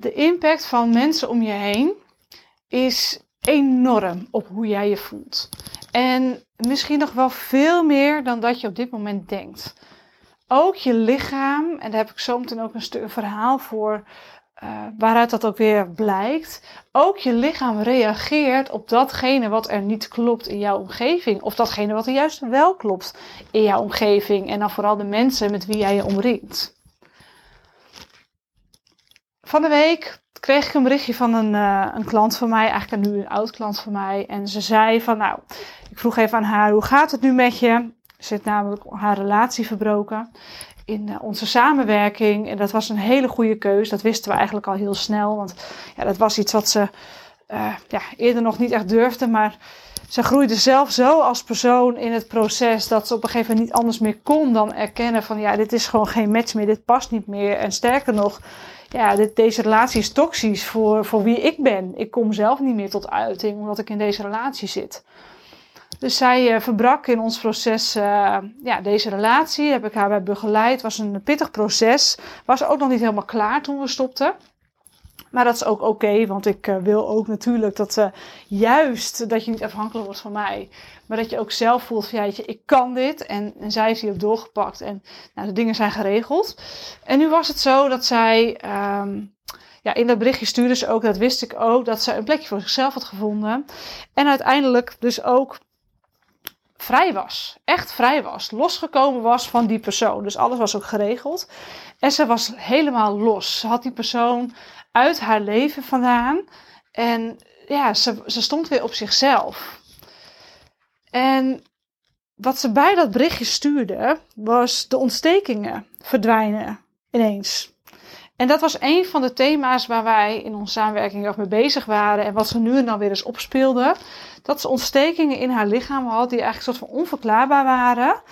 de impact van mensen om je heen is enorm op hoe jij je voelt. En misschien nog wel veel meer dan dat je op dit moment denkt. Ook je lichaam, en daar heb ik zo meteen ook een, stuk, verhaal voor, uh, waaruit dat ook weer blijkt. Ook je lichaam reageert op datgene wat er niet klopt in jouw omgeving. Of datgene wat er juist wel klopt in jouw omgeving. En dan vooral de mensen met wie jij je omringt. Van de week kreeg ik een berichtje van een, uh, een klant van mij, eigenlijk nu een oud klant van mij. En ze zei van nou, ik vroeg even aan haar, hoe gaat het nu met je? Ze heeft namelijk haar relatie verbroken in uh, onze samenwerking. En dat was een hele goede keus. Dat wisten we eigenlijk al heel snel. Want ja, dat was iets wat ze uh, ja, eerder nog niet echt durfde. Maar ze groeide zelf zo als persoon in het proces dat ze op een gegeven moment niet anders meer kon dan erkennen van ja, dit is gewoon geen match meer, dit past niet meer. En sterker nog, ja, dit, deze relatie is toxisch voor, voor wie ik ben. Ik kom zelf niet meer tot uiting omdat ik in deze relatie zit. Dus zij uh, verbrak in ons proces uh, ja, deze relatie. Heb ik haar bij begeleid. Was een pittig proces. Was ook nog niet helemaal klaar toen we stopten. Maar dat is ook oké, want ik uh, wil ook natuurlijk dat juist dat je niet afhankelijk wordt van mij. Maar dat je ook zelf voelt van ja, ik kan dit. En, zij is hierop doorgepakt. En nou, de dingen zijn geregeld. En nu was het zo dat zij. Um, ja, in dat berichtje stuurde ze ook, dat wist ik ook, dat ze een plekje voor zichzelf had gevonden. En uiteindelijk dus ook vrij was. Echt vrij was. Losgekomen was van die persoon. Dus alles was ook geregeld. En ze was helemaal los. Ze had die persoon uit haar leven vandaan. En ja, ze, ze stond weer op zichzelf. En wat ze bij dat berichtje stuurde, was de ontstekingen verdwijnen ineens. En dat was een van de thema's waar wij in onze samenwerking ook mee bezig waren. En wat ze nu en dan weer eens opspeelde. Dat ze ontstekingen in haar lichaam had die eigenlijk soort van onverklaarbaar waren.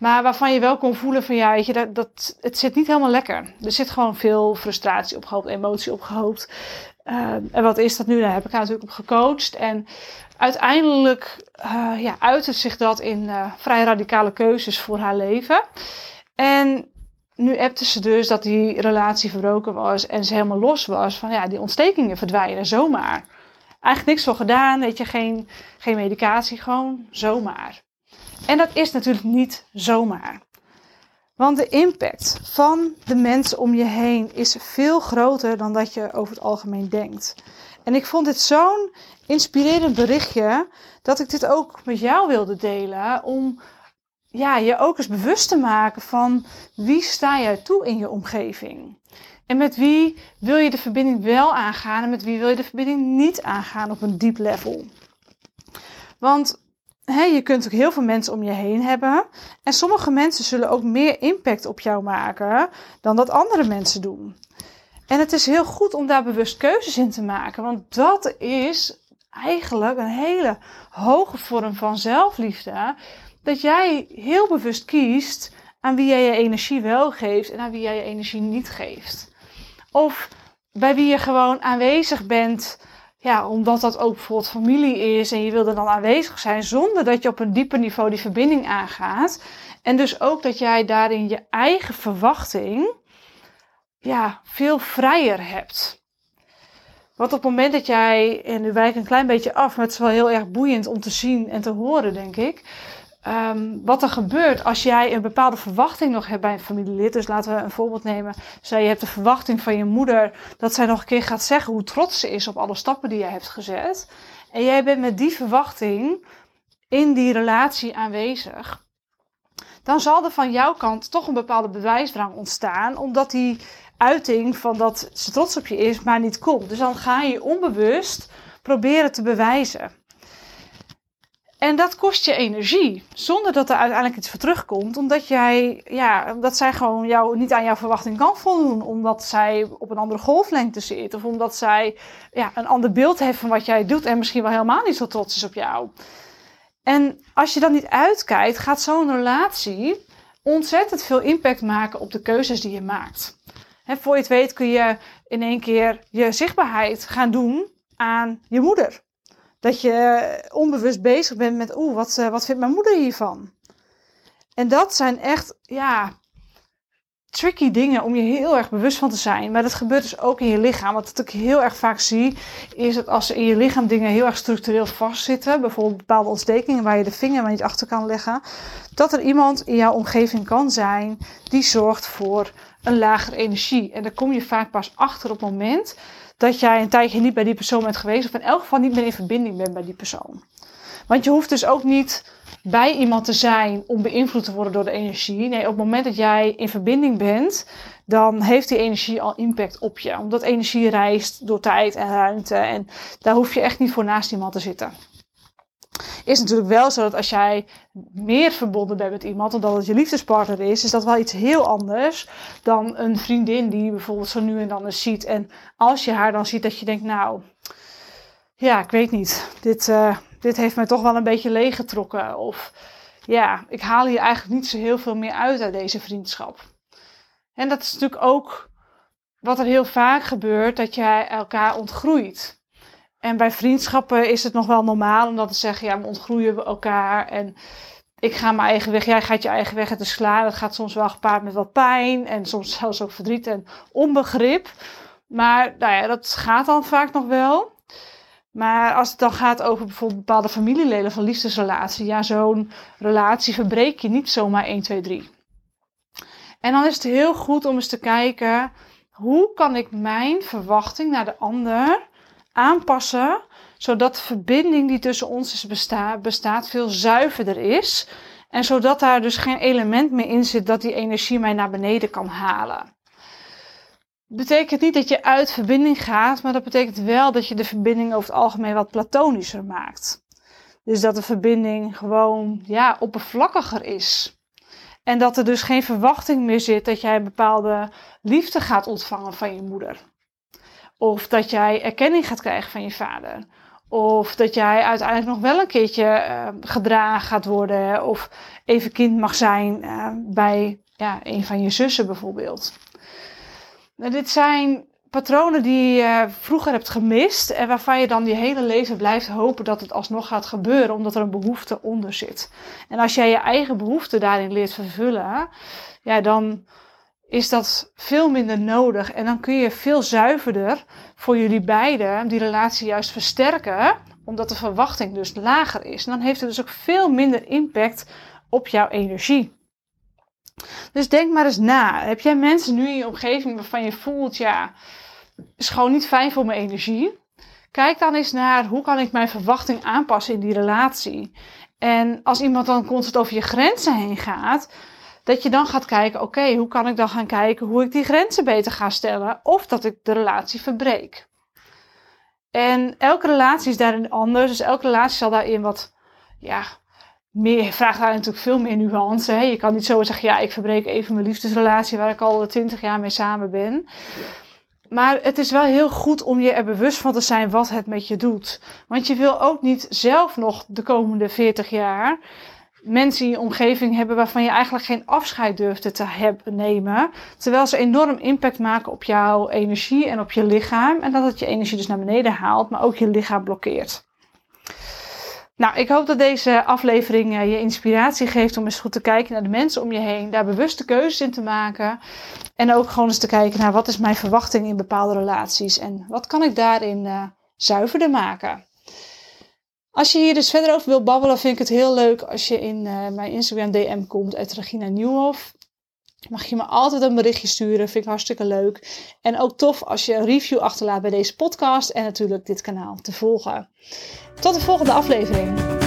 Maar waarvan je wel kon voelen van ja, weet je, dat, dat, het zit niet helemaal lekker. Er zit gewoon veel frustratie opgehoopt, emotie opgehoopt. Uh, en wat is dat nu? Daar heb ik haar natuurlijk op gecoacht. En uiteindelijk uh, ja, uitte zich dat in uh, vrij radicale keuzes voor haar leven. En nu appte ze dus dat die relatie verbroken was en ze helemaal los was. Van ja, die ontstekingen verdwijnen zomaar. Eigenlijk niks voor gedaan, weet je, geen, geen medicatie, gewoon zomaar. En dat is natuurlijk niet zomaar. Want de impact van de mensen om je heen is veel groter dan dat je over het algemeen denkt. En ik vond dit zo'n inspirerend berichtje dat ik dit ook met jou wilde delen om ja, je ook eens bewust te maken van wie sta jij toe in je omgeving. En met wie wil je de verbinding wel aangaan en met wie wil je de verbinding niet aangaan op een diep level. Want je kunt ook heel veel mensen om je heen hebben. En sommige mensen zullen ook meer impact op jou maken dan dat andere mensen doen. En het is heel goed om daar bewust keuzes in te maken. Want dat is eigenlijk een hele hoge vorm van zelfliefde dat jij heel bewust kiest aan wie jij je energie wel geeft en aan wie jij je energie niet geeft. Of bij wie je gewoon aanwezig bent, ja, omdat dat ook bijvoorbeeld familie is en je wil er dan aanwezig zijn zonder dat je op een dieper niveau die verbinding aangaat. En dus ook dat jij daarin je eigen verwachting, ja, veel vrijer hebt. Want op het moment dat jij, en nu wijk een klein beetje af, maar het is wel heel erg boeiend om te zien en te horen, denk ik Um, wat er gebeurt als jij een bepaalde verwachting nog hebt bij een familielid. Dus laten we een voorbeeld nemen. Zij je hebt de verwachting van je moeder dat zij nog een keer gaat zeggen hoe trots ze is op alle stappen die jij hebt gezet. En jij bent met die verwachting in die relatie aanwezig. Dan zal er van jouw kant toch een bepaalde bewijsdrang ontstaan, omdat die uiting van dat ze trots op je is, maar niet komt. Dus dan ga je onbewust proberen te bewijzen. En dat kost je energie, zonder dat er uiteindelijk iets voor terugkomt, omdat jij, ja, dat zij gewoon jou niet aan jouw verwachting kan voldoen, omdat zij op een andere golflengte zit, of omdat zij ja, een ander beeld heeft van wat jij doet en misschien wel helemaal niet zo trots is op jou. En als je dan niet uitkijkt, gaat zo'n relatie ontzettend veel impact maken op de keuzes die je maakt. Voor je het weet kun je in één keer je zichtbaarheid gaan doen aan je moeder. Dat je onbewust bezig bent met, oeh, wat, uh, wat vindt mijn moeder hiervan? En dat zijn echt, ja, tricky dingen om je heel erg bewust van te zijn. Maar dat gebeurt dus ook in je lichaam. Wat ik heel erg vaak zie, is dat als in je lichaam dingen heel erg structureel vastzitten, bijvoorbeeld bepaalde ontstekingen waar je de vinger maar niet achter kan leggen, dat er iemand in jouw omgeving kan zijn die zorgt voor een lagere energie. En daar kom je vaak pas achter op het moment dat jij een tijdje niet bij die persoon bent geweest, of in elk geval niet meer in verbinding bent bij die persoon. Want je hoeft dus ook niet bij iemand te zijn om beïnvloed te worden door de energie. Nee, op het moment dat jij in verbinding bent, dan heeft die energie al impact op je. Omdat energie reist door tijd en ruimte. En daar hoef je echt niet voor naast iemand te zitten. Is natuurlijk wel zo dat als jij meer verbonden bent met iemand, omdat het je liefdespartner is, is dat wel iets heel anders dan een vriendin die je bijvoorbeeld zo nu en dan eens ziet. En als je haar dan ziet, dat je denkt, nou, ja, ik weet niet. Dit, uh, dit heeft mij toch wel een beetje leeggetrokken. Of ja, ik haal hier eigenlijk niet zo heel veel meer uit uit deze vriendschap. En dat is natuurlijk ook wat er heel vaak gebeurt, dat jij elkaar ontgroeit. En bij vriendschappen is het nog wel normaal om dat te zeggen, ja, we ontgroeien elkaar en ik ga mijn eigen weg, jij gaat je eigen weg. Het is klaar. Dat gaat soms wel gepaard met wat pijn en soms zelfs ook verdriet en onbegrip. Maar nou ja, dat gaat dan vaak nog wel. Maar als het dan gaat over bijvoorbeeld bepaalde familieleden van liefdesrelatie, ja, zo'n relatie verbreek je niet zomaar 1, 2, 3. En dan is het heel goed om eens te kijken, hoe kan ik mijn verwachting naar de ander aanpassen, zodat de verbinding die tussen ons is bestaat, veel zuiverder is. En zodat daar dus geen element meer in zit dat die energie mij naar beneden kan halen betekent niet dat je uit verbinding gaat, maar dat betekent wel dat je de verbinding over het algemeen wat platonischer maakt. Dus dat de verbinding gewoon ja, oppervlakkiger is. En dat er dus geen verwachting meer zit dat jij een bepaalde liefde gaat ontvangen van je moeder. Of dat jij erkenning gaat krijgen van je vader. Of dat jij uiteindelijk nog wel een keertje uh, gedragen gaat worden. Of even kind mag zijn uh, bij ja, een van je zussen bijvoorbeeld. Nou, dit zijn patronen die je vroeger hebt gemist en waarvan je dan je hele leven blijft hopen dat het alsnog gaat gebeuren, omdat er een behoefte onder zit. En als jij je eigen behoefte daarin leert vervullen, ja, dan is dat veel minder nodig. En dan kun je veel zuiverder voor jullie beiden die relatie juist versterken, omdat de verwachting dus lager is. En dan heeft het dus ook veel minder impact op jouw energie. Dus denk maar eens na. Heb jij mensen nu in je omgeving waarvan je voelt, ja, is gewoon niet fijn voor mijn energie? Kijk dan eens naar hoe kan ik mijn verwachting aanpassen in die relatie. En als iemand dan constant over je grenzen heen gaat, dat je dan gaat kijken, oké, hoe kan ik dan gaan kijken hoe ik die grenzen beter ga stellen of dat ik de relatie verbreek. En elke relatie is daarin anders, dus elke relatie zal daarin wat ja, meer, vraagt daar natuurlijk veel meer nuance. Hè? Je kan niet zo zeggen, ja, ik verbreek even mijn liefdesrelatie waar ik al twintig jaar mee samen ben. Maar het is wel heel goed om je er bewust van te zijn wat het met je doet. Want je wil ook niet zelf nog de komende 40 jaar mensen in je omgeving hebben waarvan je eigenlijk geen afscheid durft te hebben, nemen. Terwijl ze enorm impact maken op jouw energie en op je lichaam. En dat het je energie dus naar beneden haalt, maar ook je lichaam blokkeert. Nou, ik hoop dat deze aflevering uh, je inspiratie geeft om eens goed te kijken naar de mensen om je heen, daar bewuste keuzes in te maken en ook gewoon eens te kijken naar wat is mijn verwachting in bepaalde relaties en wat kan ik daarin uh, zuiverder maken. Als je hier dus verder over wilt babbelen, vind ik het heel leuk als je in uh, mijn Instagram DM komt, uit Regina Nieuwhof. Mag je me altijd een berichtje sturen, vind ik hartstikke leuk. En ook tof als je een review achterlaat bij deze podcast en natuurlijk dit kanaal te volgen. Tot de volgende aflevering.